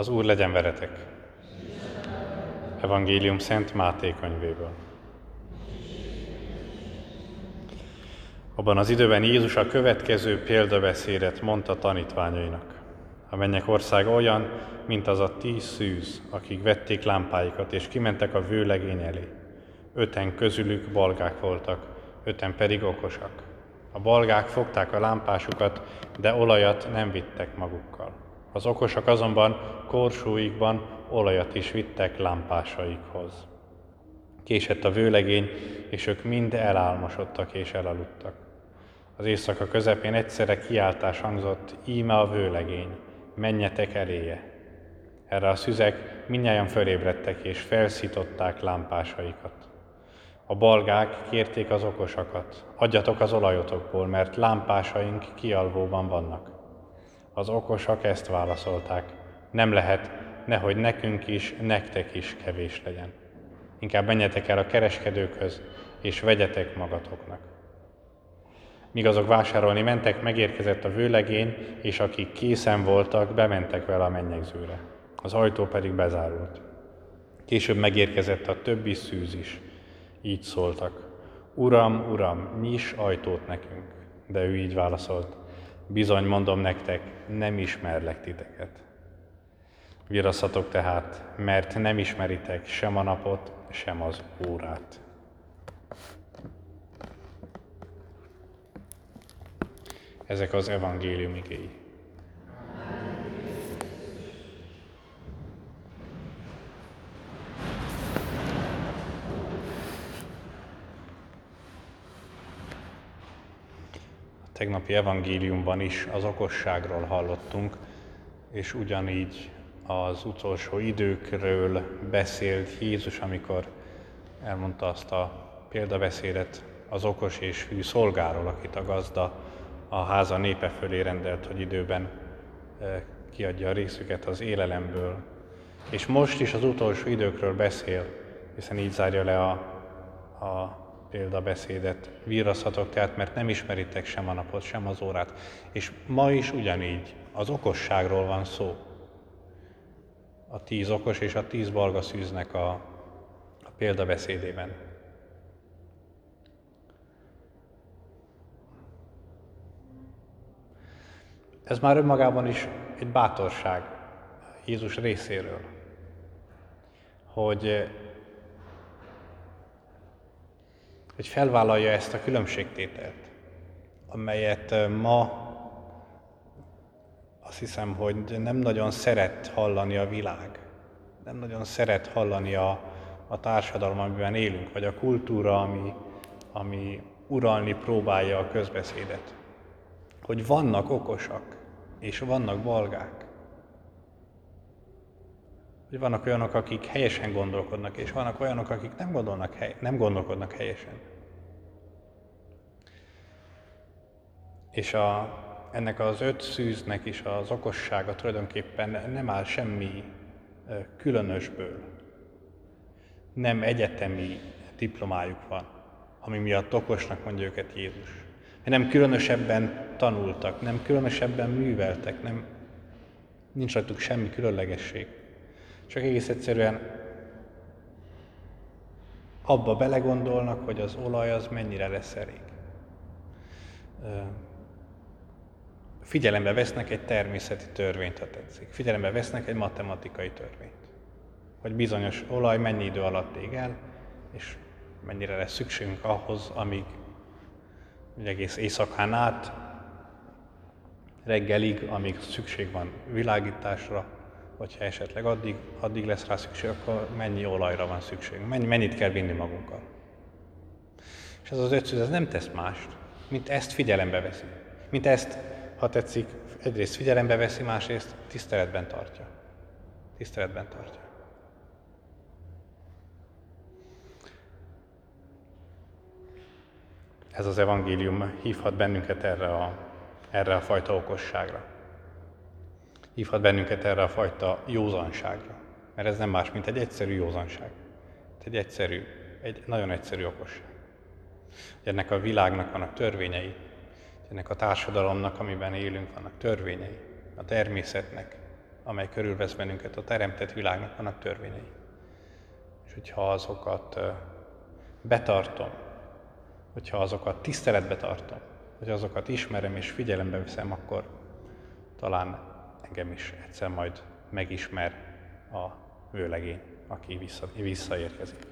Az Úr legyen veretek! Evangélium Szent Máté könyvéből. Abban az időben Jézus a következő példabeszédet mondta tanítványainak. A mennyek ország olyan, mint az a tíz szűz, akik vették lámpáikat, és kimentek a vőlegény elé. Öten közülük balgák voltak, öten pedig okosak. A balgák fogták a lámpásukat, de olajat nem vittek magukkal. Az okosak azonban korsóikban olajat is vittek lámpásaikhoz. Késett a vőlegény, és ők mind elálmosodtak és elaludtak. Az éjszaka közepén egyszerre kiáltás hangzott, íme a vőlegény, menjetek eléje. Erre a szüzek minnyáján fölébredtek és felszították lámpásaikat. A balgák kérték az okosakat, adjatok az olajotokból, mert lámpásaink kialvóban vannak. Az okosak ezt válaszolták, nem lehet, nehogy nekünk is, nektek is kevés legyen. Inkább menjetek el a kereskedőkhöz, és vegyetek magatoknak. Míg azok vásárolni mentek, megérkezett a vőlegény, és akik készen voltak, bementek vele a mennyegzőre. Az ajtó pedig bezárult. Később megérkezett a többi szűz is. Így szóltak. Uram, Uram, nyis ajtót nekünk. De ő így válaszolt. Bizony mondom nektek, nem ismerlek titeket. Viraszatok tehát, mert nem ismeritek sem a napot, sem az órát. Ezek az evangélium igéi. Tegnapi evangéliumban is az okosságról hallottunk, és ugyanígy az utolsó időkről beszélt Jézus, amikor elmondta azt a példabeszédet az okos és hű szolgáról, akit a gazda a háza népe fölé rendelt, hogy időben eh, kiadja a részüket az élelemből. És most is az utolsó időkről beszél, hiszen így zárja le a, a példabeszédet. Víraszhatok tehát, mert nem ismeritek sem a napot, sem az órát. És ma is ugyanígy, az okosságról van szó. A tíz okos és a tíz balga szűznek a, a példabeszédében. Ez már önmagában is egy bátorság Jézus részéről, hogy, hogy felvállalja ezt a különbségtételt, amelyet ma azt hiszem, hogy nem nagyon szeret hallani a világ, nem nagyon szeret hallani a, a társadalom, amiben élünk, vagy a kultúra, ami, ami uralni próbálja a közbeszédet. Hogy vannak okosak, és vannak balgák. Hogy vannak olyanok, akik helyesen gondolkodnak, és vannak olyanok, akik nem, gondolnak, nem gondolkodnak helyesen. És a, ennek az öt szűznek is az okossága tulajdonképpen nem áll semmi különösből. Nem egyetemi diplomájuk van, ami miatt okosnak mondja őket Jézus nem különösebben tanultak, nem különösebben műveltek, nem, nincs rajtuk semmi különlegesség. Csak egész egyszerűen abba belegondolnak, hogy az olaj az mennyire lesz elég. Figyelembe vesznek egy természeti törvényt, ha tetszik. Figyelembe vesznek egy matematikai törvényt. Hogy bizonyos olaj mennyi idő alatt ég el, és mennyire lesz szükségünk ahhoz, amíg hogy egész éjszakán át, reggelig, amíg szükség van világításra, vagy ha esetleg addig, addig lesz rá szükség, akkor mennyi olajra van szükség, mennyi, mennyit kell vinni magunkkal. És ez az ötszöz, ez nem tesz mást, mint ezt figyelembe veszi. Mint ezt, ha tetszik, egyrészt figyelembe veszi, másrészt tiszteletben tartja. Tiszteletben tartja. ez az evangélium hívhat bennünket erre a, erre a fajta okosságra. Hívhat bennünket erre a fajta józanságra. Mert ez nem más, mint egy egyszerű józanság. Egy egyszerű, egy nagyon egyszerű okosság. Ennek a világnak vannak törvényei, ennek a társadalomnak, amiben élünk, vannak törvényei, a természetnek, amely körülvesz bennünket, a teremtett világnak vannak törvényei. És hogyha azokat betartom, hogyha azokat tiszteletbe tartom, hogy azokat ismerem és figyelembe veszem, akkor talán engem is egyszer majd megismer a vőlegény, aki vissza, visszaérkezik.